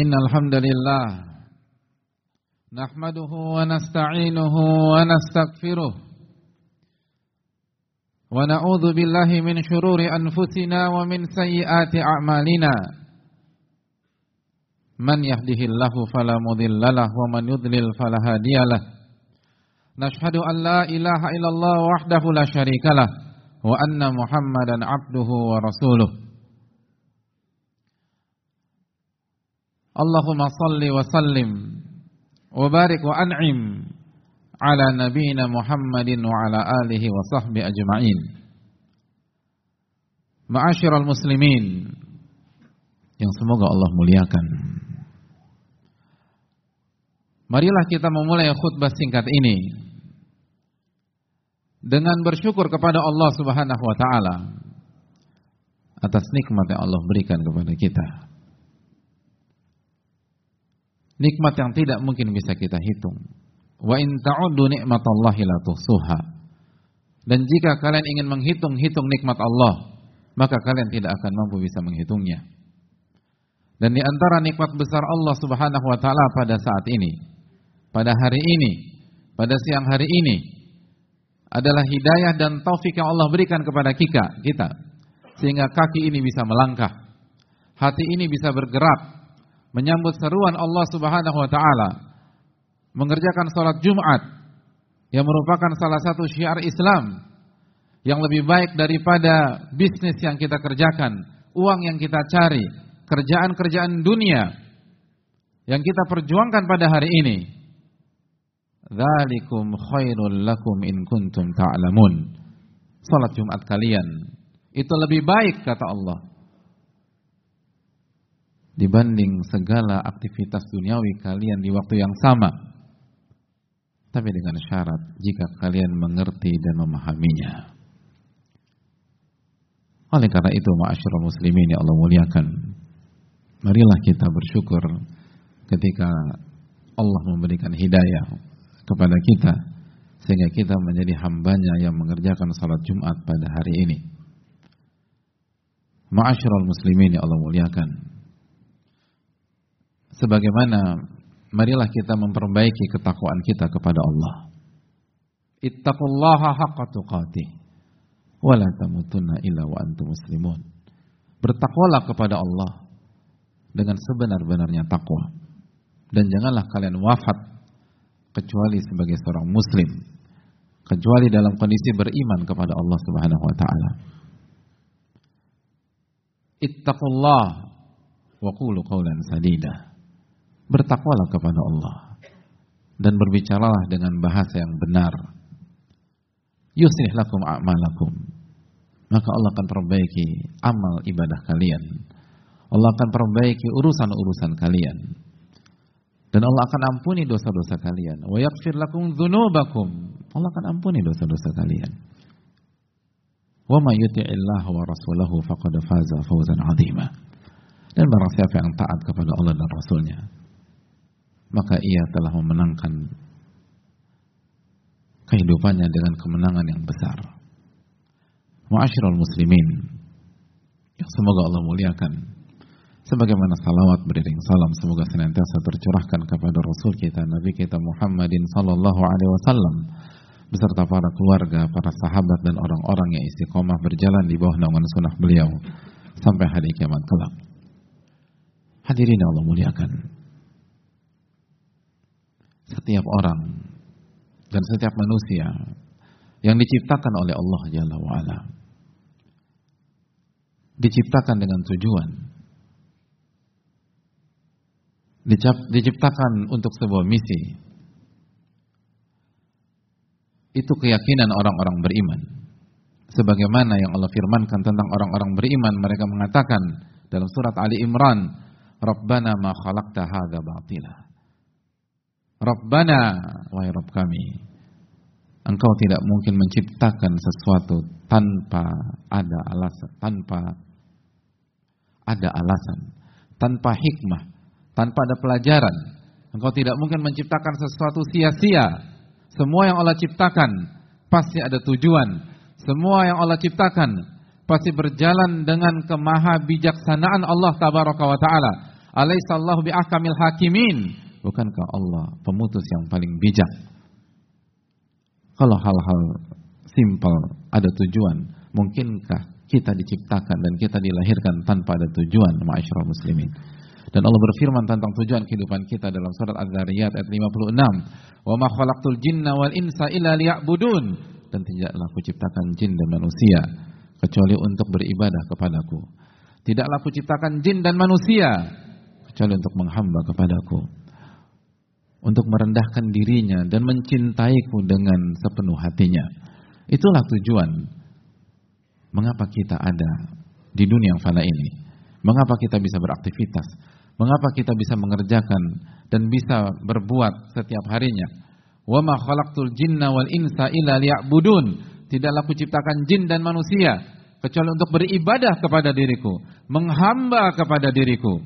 إن الحمد لله نحمده ونستعينه ونستغفره ونعوذ بالله من شرور أنفسنا ومن سيئات أعمالنا. من يهده الله فلا مضل له ومن يضلل فلا هادي له. نشهد أن لا إله إلا الله وحده لا شريك له وأن محمدا عبده ورسوله. Allahumma salli wa sallim wa barik wa an'im ala nabiyyina Muhammadin wa ala alihi wa sahbi ajma'in. Ma'asyiral muslimin yang semoga Allah muliakan. Marilah kita memulai khutbah singkat ini dengan bersyukur kepada Allah Subhanahu wa taala atas nikmat yang Allah berikan kepada kita. Nikmat yang tidak mungkin bisa kita hitung. Wa in ta'uddu nikmatallahi la tuhsuha. Dan jika kalian ingin menghitung-hitung nikmat Allah, maka kalian tidak akan mampu bisa menghitungnya. Dan di antara nikmat besar Allah Subhanahu wa taala pada saat ini pada hari ini, pada siang hari ini adalah hidayah dan taufik yang Allah berikan kepada kita, kita sehingga kaki ini bisa melangkah, hati ini bisa bergerak menyambut seruan Allah Subhanahu wa taala mengerjakan salat Jumat yang merupakan salah satu syiar Islam yang lebih baik daripada bisnis yang kita kerjakan, uang yang kita cari, kerjaan-kerjaan dunia yang kita perjuangkan pada hari ini Dzalikum khairul lakum in kuntum ta'lamun. Salat Jumat kalian itu lebih baik kata Allah dibanding segala aktivitas duniawi kalian di waktu yang sama. Tapi dengan syarat jika kalian mengerti dan memahaminya. Oleh karena itu, ma'asyiral muslimin yang Allah muliakan, marilah kita bersyukur ketika Allah memberikan hidayah kepada kita sehingga kita menjadi hambanya yang mengerjakan salat Jumat pada hari ini. Ma'asyiral muslimin yang Allah muliakan. Sebagaimana marilah kita memperbaiki ketakwaan kita kepada Allah. Ittaqullaha haqqa tuqatih wa la tamutunna illa wa antum muslimun. Bertakwalah kepada Allah dengan sebenar-benarnya takwa. Dan janganlah kalian wafat kecuali sebagai seorang muslim kecuali dalam kondisi beriman kepada Allah Subhanahu wa taala. Ittaqullah wa qulu qawlan sadida. Bertakwalah kepada Allah dan berbicaralah dengan bahasa yang benar. Yuslih lakum a'malakum. Maka Allah akan perbaiki amal ibadah kalian. Allah akan perbaiki urusan-urusan kalian dan Allah akan ampuni dosa-dosa kalian. Wa yaghfir lakum dzunubakum. Allah akan ampuni dosa-dosa kalian. Wa may yuti'illah wa rasulahu faqad faza fawzan 'azima. Dan barang siapa yang taat kepada Allah dan Rasulnya, maka ia telah memenangkan kehidupannya dengan kemenangan yang besar. Ma'asyiral muslimin, yang semoga Allah muliakan sebagaimana salawat beriring salam semoga senantiasa tercurahkan kepada Rasul kita Nabi kita Muhammadin sallallahu alaihi wasallam beserta para keluarga, para sahabat dan orang-orang yang istiqomah berjalan di bawah naungan sunnah beliau sampai hari kiamat kelak. Hadirin Allah muliakan. Setiap orang dan setiap manusia yang diciptakan oleh Allah Jalla wa'ala diciptakan dengan tujuan diciptakan untuk sebuah misi. Itu keyakinan orang-orang beriman. Sebagaimana yang Allah firmankan tentang orang-orang beriman, mereka mengatakan dalam surat Ali Imran, Rabbana ma khalaqta hadza batila. Rabbana, wahai Rabb kami, Engkau tidak mungkin menciptakan sesuatu tanpa ada alasan, tanpa ada alasan, tanpa hikmah, tanpa ada pelajaran. Engkau tidak mungkin menciptakan sesuatu sia-sia. Semua yang Allah ciptakan pasti ada tujuan. Semua yang Allah ciptakan pasti berjalan dengan kemaha bijaksanaan Allah tabaraka wa taala. Alaihissallahu bi'ahkamil hakimin. Bukankah Allah pemutus yang paling bijak? Kalau hal-hal simpel ada tujuan, mungkinkah kita diciptakan dan kita dilahirkan tanpa ada tujuan, ma'asyiral muslimin? Dan Allah berfirman tentang tujuan kehidupan kita dalam surat Az-Zariyat ayat 56. Wa ma khalaqtul jinna wal insa illa liya'budun. Dan tidaklah kuciptakan jin dan manusia kecuali untuk beribadah kepadaku. Tidaklah kuciptakan jin dan manusia kecuali untuk menghamba kepadaku. Untuk merendahkan dirinya dan mencintaiku dengan sepenuh hatinya. Itulah tujuan mengapa kita ada di dunia yang fana ini. Mengapa kita bisa beraktivitas Mengapa kita bisa mengerjakan dan bisa berbuat setiap harinya? Wa ma khalaqtul jinna wal insa illa liya'budun. Tidaklah kuciptakan jin dan manusia kecuali untuk beribadah kepada diriku, menghamba kepada diriku.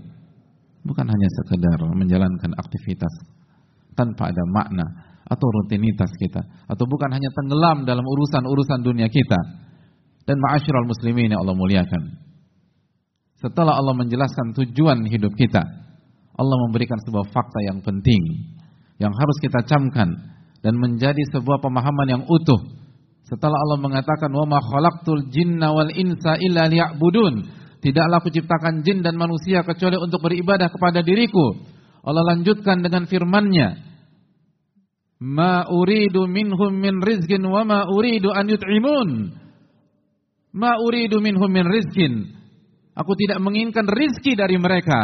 Bukan hanya sekedar menjalankan aktivitas tanpa ada makna atau rutinitas kita atau bukan hanya tenggelam dalam urusan-urusan dunia kita. Dan ma'asyiral muslimin yang Allah muliakan. Setelah Allah menjelaskan tujuan hidup kita, Allah memberikan sebuah fakta yang penting yang harus kita camkan dan menjadi sebuah pemahaman yang utuh. Setelah Allah mengatakan wa ma khalaqtul jinna wal insa illa liya'budun, tidaklah kuciptakan jin dan manusia kecuali untuk beribadah kepada diriku. Allah lanjutkan dengan firman-Nya, Ma uridu minhum min rizkin wa ma uridu an yut'imun. Ma uridu minhum min rizkin Aku tidak menginginkan rizki dari mereka.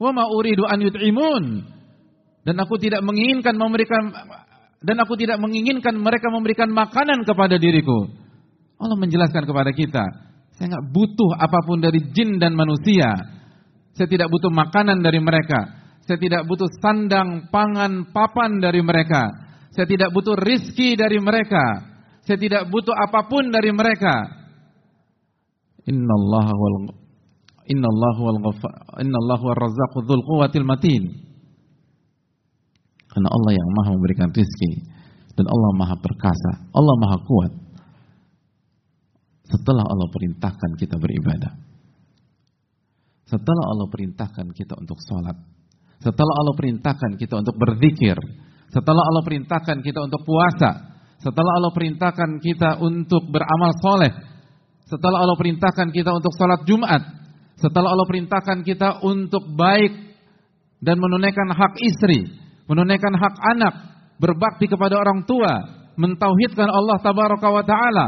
Wa ma uridu an yut'imun. Dan aku tidak menginginkan memberikan dan aku tidak menginginkan mereka memberikan makanan kepada diriku. Allah menjelaskan kepada kita, saya nggak butuh apa pun dari jin dan manusia. Saya tidak butuh makanan dari mereka. Saya tidak butuh sandang, pangan, papan dari mereka. Saya tidak butuh rizki dari mereka. Saya tidak butuh apa pun dari mereka. Innallaha wal Innallaha wal Innallaha wal razzaqu matin. Karena Allah yang Maha memberikan rizki dan Allah Maha perkasa, Allah Maha kuat. Setelah Allah perintahkan kita beribadah. Setelah Allah perintahkan kita untuk sholat. Setelah Allah perintahkan kita untuk berzikir. Setelah Allah perintahkan kita untuk puasa. Setelah Allah perintahkan kita untuk beramal soleh setelah Allah perintahkan kita untuk sholat Jumat, setelah Allah perintahkan kita untuk baik dan menunaikan hak istri, menunaikan hak anak, berbakti kepada orang tua, mentauhidkan Allah tabaraka wa taala.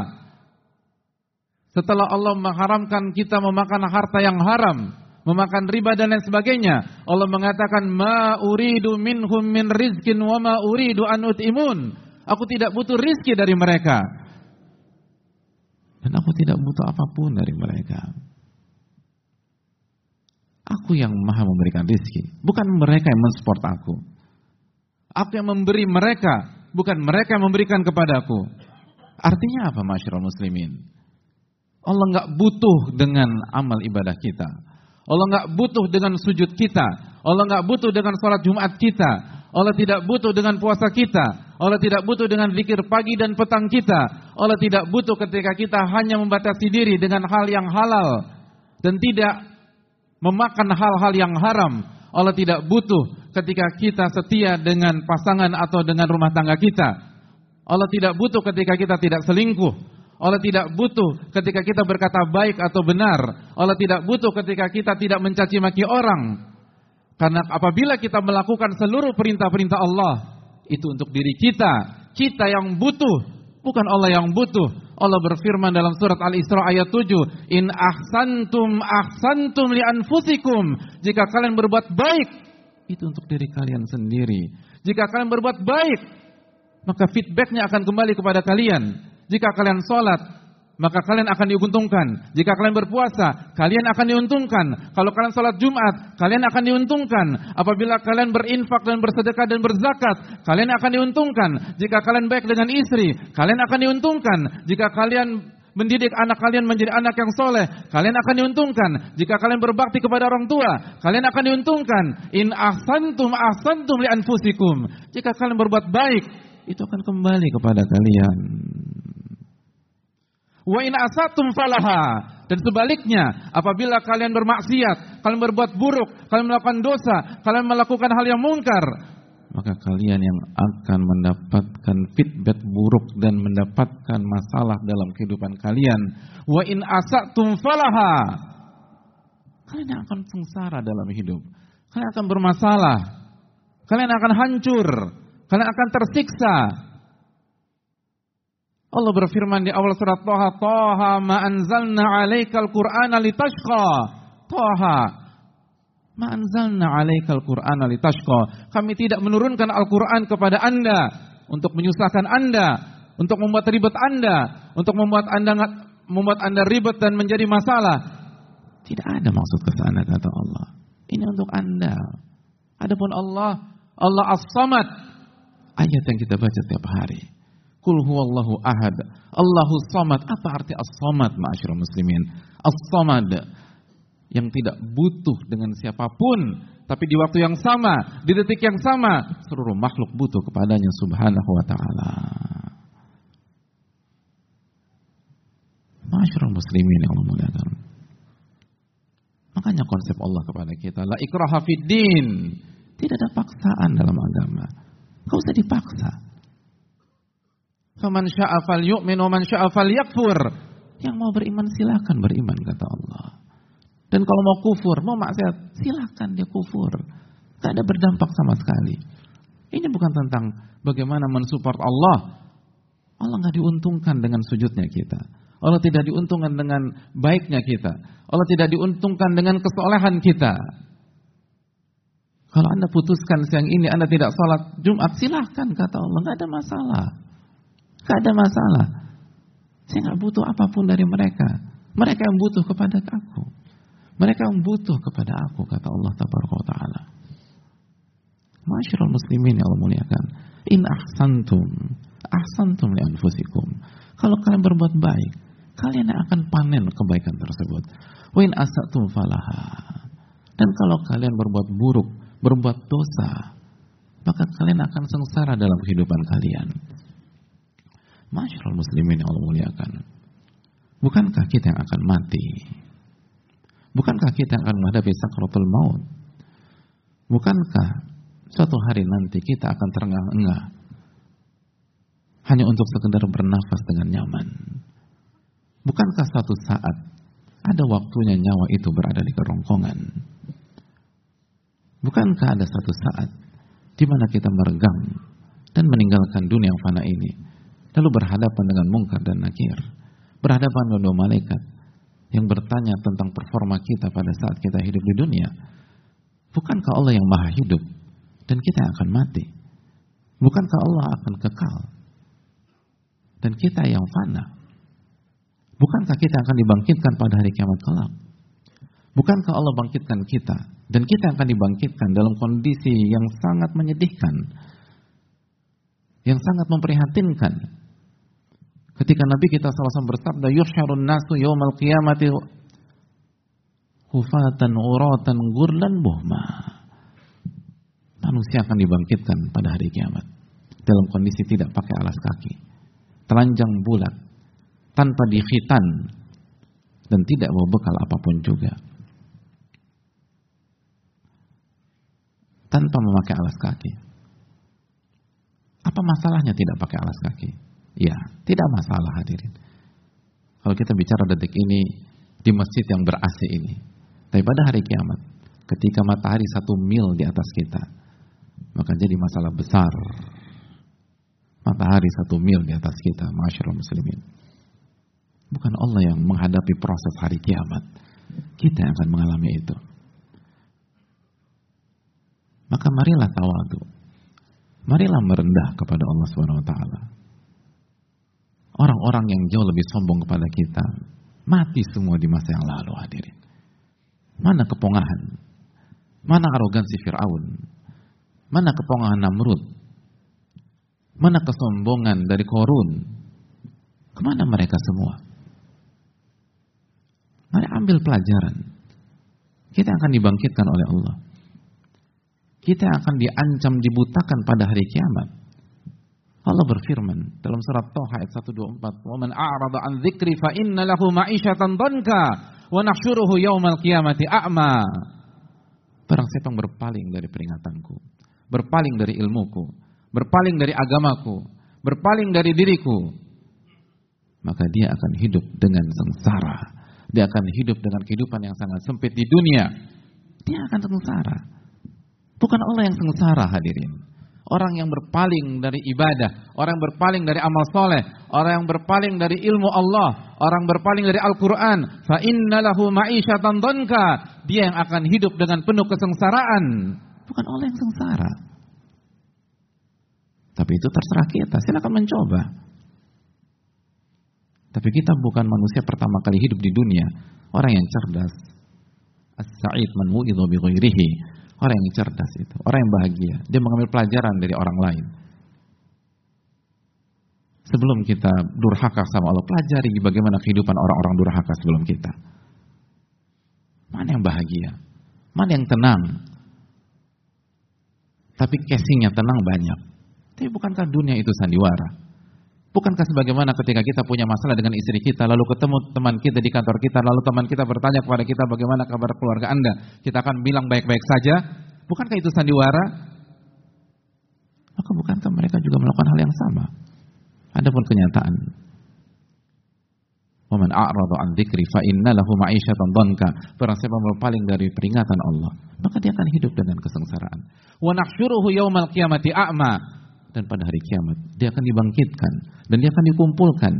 Setelah Allah mengharamkan kita memakan harta yang haram, memakan riba dan lain sebagainya, Allah mengatakan ma uridu minhum min rizkin wa ma uridu an ut'imun. Aku tidak butuh rizki dari mereka. Dan aku tidak butuh apa pun dari mereka. Aku yang maha memberikan rizki. Bukan mereka yang mensupport aku. Aku yang memberi mereka. Bukan mereka yang memberikan kepadaku. Artinya apa masyarakat muslimin? Allah nggak butuh dengan amal ibadah kita. Allah nggak butuh dengan sujud kita. Allah nggak butuh dengan sholat Jumat kita. Allah tidak butuh dengan puasa kita. Allah tidak butuh dengan zikir pagi dan petang kita. Allah tidak butuh ketika kita hanya membatasi diri dengan hal yang halal dan tidak memakan hal-hal yang haram. Allah tidak butuh ketika kita setia dengan pasangan atau dengan rumah tangga kita. Allah tidak butuh ketika kita tidak selingkuh. Allah tidak butuh ketika kita berkata baik atau benar. Allah tidak butuh ketika kita tidak mencaci maki orang. Karena apabila kita melakukan seluruh perintah-perintah Allah, itu untuk diri kita. Kita yang butuh, bukan Allah yang butuh. Allah berfirman dalam surat Al-Isra ayat 7, "In ahsantum ahsantum li anfusikum." Jika kalian berbuat baik, itu untuk diri kalian sendiri. Jika kalian berbuat baik, maka feedbacknya akan kembali kepada kalian. Jika kalian sholat, maka kalian akan diuntungkan. Jika kalian berpuasa, kalian akan diuntungkan. Kalau kalian sholat Jumat, kalian akan diuntungkan. Apabila kalian berinfak dan bersedekah dan berzakat, kalian akan diuntungkan. Jika kalian baik dengan istri, kalian akan diuntungkan. Jika kalian mendidik anak kalian menjadi anak yang soleh, kalian akan diuntungkan. Jika kalian berbakti kepada orang tua, kalian akan diuntungkan. In ahsantum ahsantum li anfusikum. Jika kalian berbuat baik, itu akan kembali kepada kalian. Wa in asatum falaha. Dan sebaliknya, apabila kalian bermaksiat, kalian berbuat buruk, kalian melakukan dosa, kalian melakukan hal yang mungkar, maka kalian yang akan mendapatkan feedback buruk dan mendapatkan masalah dalam kehidupan kalian. Wa in asatum falaha. Kalian akan sengsara dalam hidup. Kalian akan bermasalah. Kalian akan hancur. Kalian akan tersiksa. Allah berfirman di awal surat Toha, Toha ma anzalna alaikal qur'ana litashqa. Toha, ma anzalna alaikal qur'ana litashqa. Kami tidak menurunkan Al-Quran kepada anda untuk menyusahkan anda, untuk membuat ribet anda, untuk membuat anda membuat anda ribet dan menjadi masalah. Tidak ada maksud ke sana kata Allah. Ini untuk anda. Adapun Allah, Allah As-Samad. Ayat yang kita baca setiap hari. Kul huwallahu ahad. Allahu samad. Apa arti as-samad ma'asyiral muslimin? As-samad yang tidak butuh dengan siapa pun, tapi di waktu yang sama, di detik yang sama, seluruh makhluk butuh kepadanya subhanahu wa ta'ala. Masyarakat muslimin yang Allah muliakan. Makanya konsep Allah kepada kita, la ikraha. Tidak ada paksaan dalam agama. Kau usah dipaksa. Faman sya'a falyu'min wa man sya'a falyakfur. Yang mau beriman silakan beriman kata Allah. Dan kalau mau kufur, mau maksiat, silakan dia kufur. Tidak ada berdampak sama sekali. Ini bukan tentang bagaimana mensupport Allah. Allah nggak diuntungkan dengan sujudnya kita. Allah tidak diuntungkan dengan baiknya kita. Allah tidak diuntungkan dengan kesolehan kita. Kalau anda putuskan siang ini anda tidak sholat Jumat, silahkan kata Allah, nggak ada masalah. Gak ada masalah. Saya nggak butuh apa pun dari mereka. Mereka yang butuh kepada aku. Mereka yang butuh kepada aku, kata Allah Taala. Masyarul muslimin yang Allah muliakan. In ahsantum, ahsantum li anfusikum. Kalau kalian berbuat baik, kalian akan panen kebaikan tersebut. Wa in asatum falaha. Dan kalau kalian berbuat buruk, berbuat dosa, maka kalian akan sengsara dalam kehidupan kalian. Masyarul muslimin yang Allah muliakan. Bukankah kita yang akan mati? Bukankah kita yang akan menghadapi sakratul maut? Bukankah suatu hari nanti kita akan terengah-engah hanya untuk sekedar bernafas dengan nyaman? Bukankah suatu saat ada waktunya nyawa itu berada di kerongkongan? Bukankah ada satu saat di mana kita meregang dan meninggalkan dunia yang fana ini lalu berhadapan dengan mungkar dan nakir, berhadapan dengan dua malaikat yang bertanya tentang performa kita pada saat kita hidup di dunia. Bukankah Allah yang maha hidup dan kita akan mati? Bukankah Allah akan kekal dan kita yang fana? Bukankah kita akan dibangkitkan pada hari kiamat kelak? Bukankah Allah bangkitkan kita dan kita akan dibangkitkan dalam kondisi yang sangat menyedihkan, yang sangat memprihatinkan, Ketika Nabi kita SAW bersabda, Yuhsyarun nasu yawmal qiyamati hufatan uratan gurlan buhma. Manusia akan dibangkitkan pada hari kiamat. Dalam kondisi tidak pakai alas kaki. Telanjang bulat. Tanpa dikhitan. Dan tidak bawa bekal apa pun juga. Tanpa memakai alas kaki. Apa masalahnya tidak pakai alas kaki? Ya, tidak masalah hadirin. Kalau kita bicara detik ini di masjid yang ber AC ini. Tapi pada hari kiamat, ketika matahari satu mil di atas kita, maka jadi masalah besar. Matahari satu mil di atas kita, masyarakat muslimin. Bukan Allah yang menghadapi proses hari kiamat. Kita yang akan mengalami itu. Maka marilah tawadu. Marilah merendah kepada Allah Subhanahu wa taala. Orang-orang yang jauh lebih sombong kepada kita mati semua di masa yang lalu hadirin. Mana kepongahan? Mana arogansi Fir'aun? Mana kepongahan Namrud? Mana kesombongan dari Korun? Ke mana mereka semua? Mari ambil pelajaran. Kita akan dibangkitkan oleh Allah. Kita akan diancam dibutakan pada hari kiamat. Allah berfirman dalam surat Toha ayat 124, "Wa man a'rada an dzikri fa inna lahu ma'isyatan dhanka wa nahsyuruhu yaumal qiyamati a'ma." Barang siapa yang berpaling dari peringatanku, berpaling dari ilmuku, berpaling dari agamaku, berpaling dari diriku, maka dia akan hidup dengan sengsara. Dia akan hidup dengan kehidupan yang sangat sempit di dunia. Dia akan sengsara. Bukan Allah yang sengsara hadirin. Orang yang berpaling dari ibadah, orang yang berpaling dari amal soleh, orang yang berpaling dari ilmu Allah, orang berpaling dari Al-Quran. Fa innalahu ma'isyatan donka. Dia yang akan hidup dengan penuh kesengsaraan. Bukan Allah yang sengsara. Tapi itu terserah kita, silakan mencoba. Tapi kita bukan manusia pertama kali hidup di dunia. Orang yang cerdas. As-sa'id man wu'idhu bi ghairihi Orang yang cerdas itu, orang yang bahagia. Dia mengambil pelajaran dari orang lain. Sebelum kita durhaka sama Allah, pelajari bagaimana kehidupan orang-orang durhaka sebelum kita. Mana yang bahagia? Mana yang tenang? Tapi casingnya tenang banyak. Tapi bukankah dunia itu sandiwara? Bukankah sebagaimana ketika kita punya masalah dengan istri kita, lalu ketemu teman kita di kantor kita, lalu teman kita bertanya kepada kita bagaimana kabar keluarga Anda, kita akan bilang baik-baik saja. Bukankah itu sandiwara? Maka bukankah mereka juga melakukan hal yang sama? Adapun kenyataan. Waman a'radu an dzikri fa inna lahu ma'isyatan dhanka. Barang siapa berpaling dari peringatan Allah, maka dia akan hidup dengan kesengsaraan. Wa nahsyuruhu yaumal qiyamati a'ma dan pada hari kiamat dia akan dibangkitkan dan dia akan dikumpulkan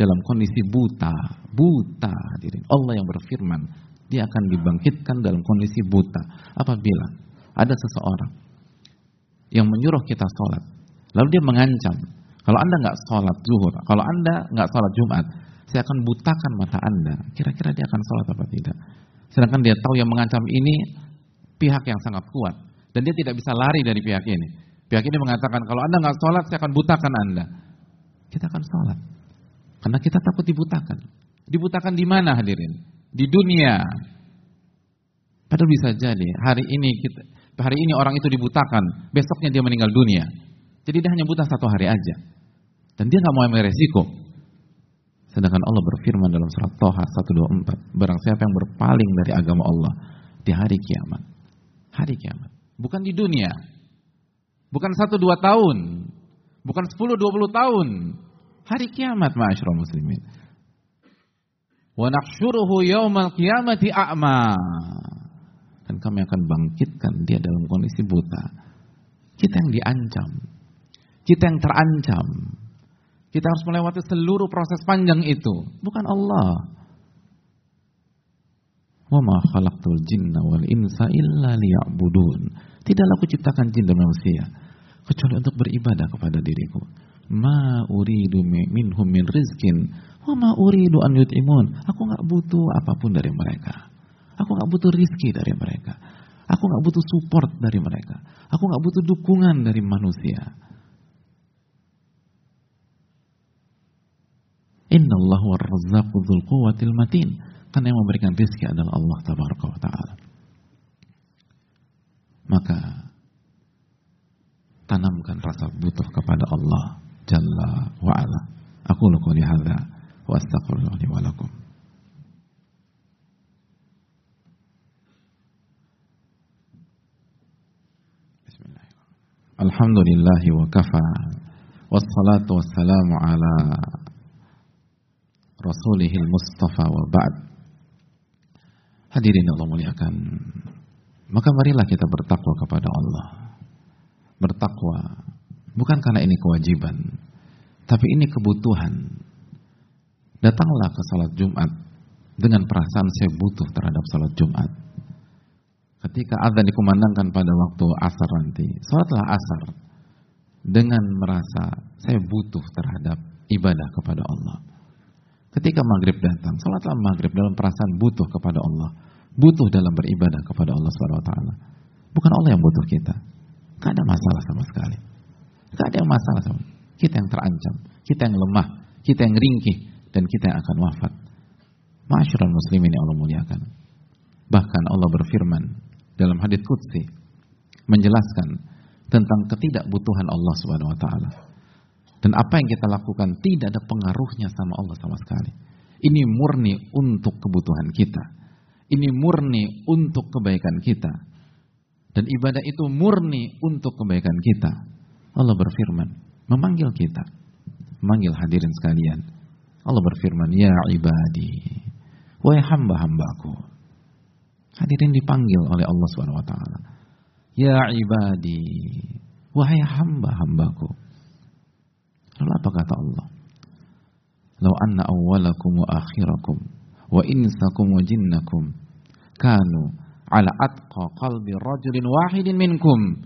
dalam kondisi buta, buta hadirin. Allah yang berfirman, dia akan dibangkitkan dalam kondisi buta apabila ada seseorang yang menyuruh kita sholat, lalu dia mengancam, kalau anda nggak sholat zuhur, kalau anda nggak sholat jumat, saya akan butakan mata anda. Kira-kira dia akan sholat apa tidak? Sedangkan dia tahu yang mengancam ini pihak yang sangat kuat dan dia tidak bisa lari dari pihak ini. Pihak ini mengatakan kalau anda nggak sholat saya akan butakan anda. Kita akan sholat. Karena kita takut dibutakan. Dibutakan di mana hadirin? Di dunia. Padahal bisa jadi hari ini kita, hari ini orang itu dibutakan, besoknya dia meninggal dunia. Jadi dia hanya buta satu hari aja. Dan dia nggak mau ambil resiko. Sedangkan Allah berfirman dalam surat Toha 124, barang siapa yang berpaling dari agama Allah di hari kiamat. Hari kiamat, bukan di dunia. Bukan satu dua tahun. Bukan sepuluh dua puluh tahun. Hari kiamat ma'asyurah muslimin. Wa nahsyuruhu yawmal kiamati a'ma. Dan kami akan bangkitkan dia dalam kondisi buta. Kita yang diancam. Kita yang terancam. Kita harus melewati seluruh proses panjang itu. Bukan Allah. Wa ma khalaqtul jinna wal insa illa liya'budun. Tidaklah aku ciptakan jin dan manusia kecuali untuk beribadah kepada diriku. Ma uridu minhum min rizkin wa ma uridu an yut'imun. Aku nggak butuh apa pun dari mereka. Aku nggak butuh rizki dari mereka. Aku nggak butuh support dari mereka. Aku nggak butuh dukungan dari manusia. Inna Allah wa razzaqu matin. Karena yang memberikan rizki adalah Allah ta'ala maka tanamkan rasa butuh kepada Allah Jalla wa ala. Aku lakukan hadza wa astaghfirullah li wa lakum. Alhamdulillah wa kafa Wassalatu wassalamu ala Rasulihil Mustafa wa ba'd Hadirin Allah muliakan maka marilah kita bertakwa kepada Allah. Bertakwa bukan karena ini kewajiban, tapi ini kebutuhan. Datanglah ke salat Jumat dengan perasaan saya butuh terhadap salat Jumat. Ketika azan dikumandangkan pada waktu asar nanti, salatlah asar dengan merasa saya butuh terhadap ibadah kepada Allah. Ketika maghrib datang, salatlah maghrib dalam perasaan butuh kepada Allah butuh dalam beribadah kepada Allah Subhanahu wa taala. Bukan Allah yang butuh kita. Gak ada masalah sama sekali. Gak ada yang masalah sama kita yang terancam, kita yang lemah, kita yang ringkih dan kita yang akan wafat. Ma'asyiral muslimin yang Allah muliakan. Bahkan Allah berfirman dalam hadits qudsi menjelaskan tentang ketidakbutuhan Allah Subhanahu wa taala. Dan apa yang kita lakukan tidak ada pengaruhnya sama Allah sama sekali. Ini murni untuk kebutuhan kita. Ini murni untuk kebaikan kita. Dan ibadah itu murni untuk kebaikan kita. Allah berfirman, memanggil kita. Memanggil hadirin sekalian. Allah berfirman, Ya ibadi, wahai hamba-hambaku. Hadirin dipanggil oleh Allah SWT. Ya ibadi, wahai hamba-hambaku. Lalu apa kata Allah? Lau anna awwalakum wa akhirakum wa insakum wa jinnakum kanu ala atqa qalbi rajulin wahidin minkum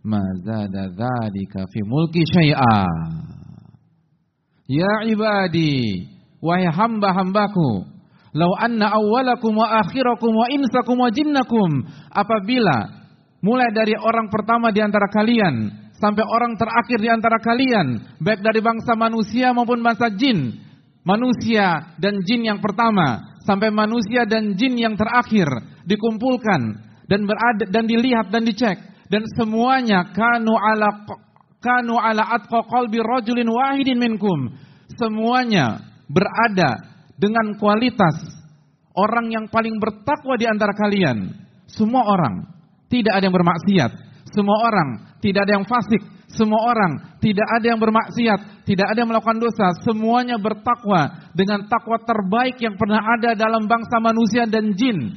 ma zada dhalika fi mulki syai'a. Ya ibadi wahai hamba-hambaku lau anna awwalakum wa akhirakum wa insakum wa jinnakum apabila mulai dari orang pertama di antara kalian sampai orang terakhir di antara kalian, baik dari bangsa manusia maupun bangsa jin, manusia dan jin yang pertama sampai manusia dan jin yang terakhir dikumpulkan dan berada dan dilihat dan dicek. Dan semuanya kanu ala kanu ala atqa qalbi rajulin wahidin minkum. Semuanya berada dengan kualitas orang yang paling bertakwa di antara kalian. Semua orang. Tidak ada yang bermaksiat. Semua orang tidak ada yang fasik, semua orang tidak ada yang bermaksiat, tidak ada yang melakukan dosa, semuanya bertakwa dengan takwa terbaik yang pernah ada dalam bangsa manusia dan jin.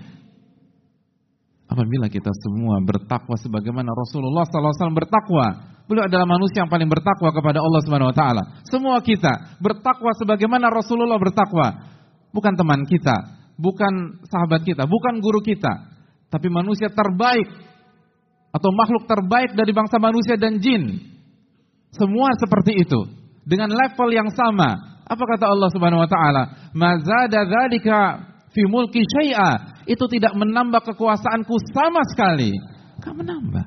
Apabila kita semua bertakwa sebagaimana Rasulullah SAW bertakwa, beliau adalah manusia yang paling bertakwa kepada Allah Subhanahu Wa Taala. Semua kita bertakwa sebagaimana Rasulullah bertakwa, bukan teman kita, bukan sahabat kita, bukan guru kita, tapi manusia terbaik atau makhluk terbaik dari bangsa manusia dan jin. Semua seperti itu dengan level yang sama. Apa kata Allah Subhanahu wa taala? Mazada dzalika fi mulki syai'a. Itu tidak menambah kekuasaanku sama sekali. Enggak menambah.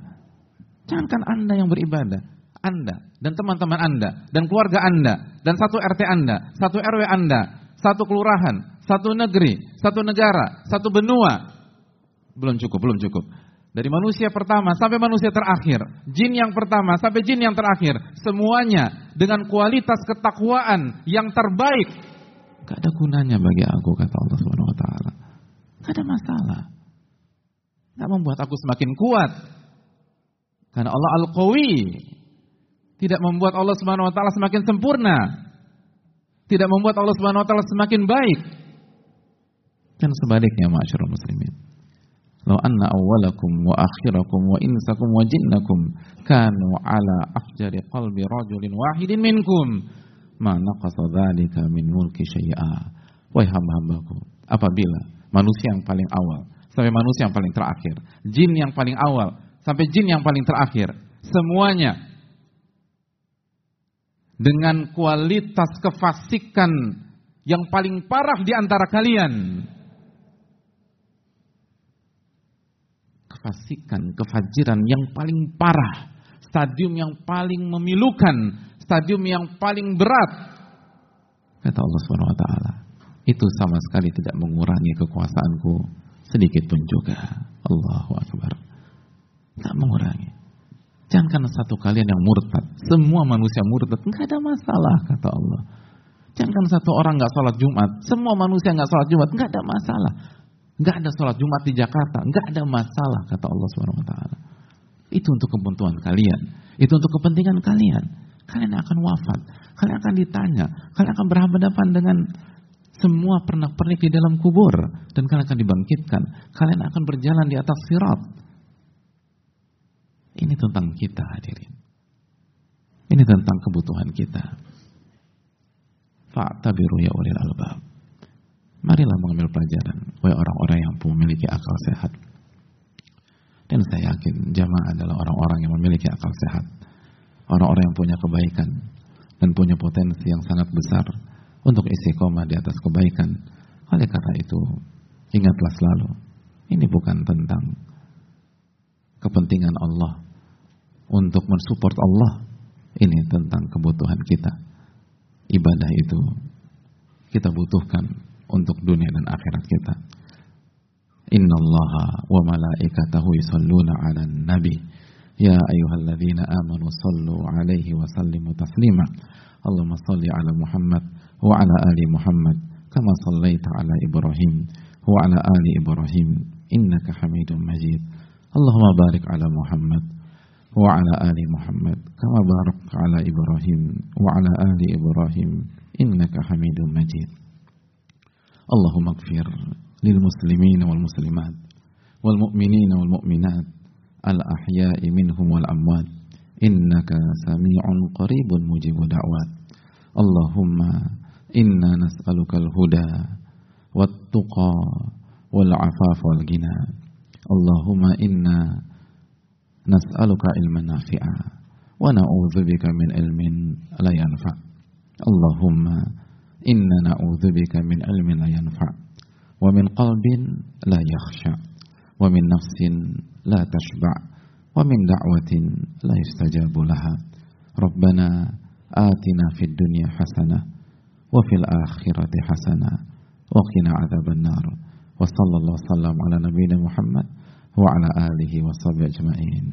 Jangankan Anda yang beribadah, Anda dan teman-teman Anda dan keluarga Anda dan satu RT Anda, satu RW Anda, satu kelurahan, satu negeri, satu negara, satu benua. Belum cukup, belum cukup. Dari manusia pertama sampai manusia terakhir, jin yang pertama sampai jin yang terakhir, semuanya dengan kualitas ketakwaan yang terbaik. Gak ada gunanya bagi aku kata Allah Subhanahu wa taala. Gak ada masalah. Gak membuat aku semakin kuat. Karena Allah Al-Qawi tidak membuat Allah Subhanahu wa taala semakin sempurna. Tidak membuat Allah Subhanahu wa taala semakin baik. Dan sebaliknya masyarakat muslimin. Law anna awwalakum wa akhirakum wa insakum wa jinnakum kanu ala afjari qalbi rajulin wahidin minkum ma naqasa dzalika min mulki syai'a. Wahai hamba-hambaku, apabila manusia yang paling awal sampai manusia yang paling terakhir, jin yang paling awal sampai jin yang paling terakhir, semuanya dengan kualitas kefasikan yang paling parah di antara kalian, kefasikan, kefajiran yang paling parah, stadium yang paling memilukan, stadium yang paling berat. Kata Allah Subhanahu wa taala, itu sama sekali tidak mengurangi kekuasaanku sedikit pun juga. Allahu akbar. Tak mengurangi. Jangan karena satu kalian yang murtad, semua manusia murtad, enggak ada masalah kata Allah. Jangan satu orang nggak sholat Jumat, semua manusia nggak sholat Jumat, enggak ada masalah. Enggak ada sholat Jumat di Jakarta, enggak ada masalah kata Allah Subhanahu wa taala. Itu untuk kebutuhan kalian, itu untuk kepentingan kalian. Kalian akan wafat, kalian akan ditanya, kalian akan berhadapan dengan semua pernak-pernik di dalam kubur dan kalian akan dibangkitkan. Kalian akan berjalan di atas sirat. Ini tentang kita hadirin. Ini tentang kebutuhan kita. Fa'tabiru ya ulil albab. Marilah mengambil pelajaran, wahai orang-orang yang memiliki akal sehat. Dan saya yakin jamaah adalah orang-orang yang memiliki akal sehat. Orang-orang yang punya kebaikan dan punya potensi yang sangat besar untuk isi koma di atas kebaikan. Oleh karena itu, ingatlah selalu, ini bukan tentang kepentingan Allah untuk mensupport Allah. Ini tentang kebutuhan kita. Ibadah itu kita butuhkan untuk dunia dan akhirat kita. Inna Allah wa malaikatahu yusalluna ala nabi. Ya ayuhalladzina amanu sallu alaihi wa sallimu taslima. Allahumma salli ala Muhammad wa ala ali Muhammad. Kama sallaita ala Ibrahim wa ala ali Ibrahim. Innaka hamidun majid. Allahumma barik ala Muhammad wa ala ali Muhammad. Kama barak ala Ibrahim wa ala ali Ibrahim. Innaka hamidun majid. اللهم اغفر للمسلمين والمسلمات والمؤمنين والمؤمنات الأحياء منهم والأموات إنك سميع قريب مجيب دعوات اللهم إنا نسألك الهدى والتقى والعفاف والغنى اللهم إنا نسألك علما نافعا ونعوذ بك من علم لا ينفع اللهم Inna na'udzubika min ilmin la yanfa' wa min qalbin la yakhsha wa min nafsin la tashba' wa min da'watin la yustajabu laha. Rabbana atina fid dunya hasanah wa fil akhirati hasanah wa qina adzaban nar. Wa sallallahu sallam ala nabiyyina Muhammad wa ala alihi wa sahbihi ajma'in.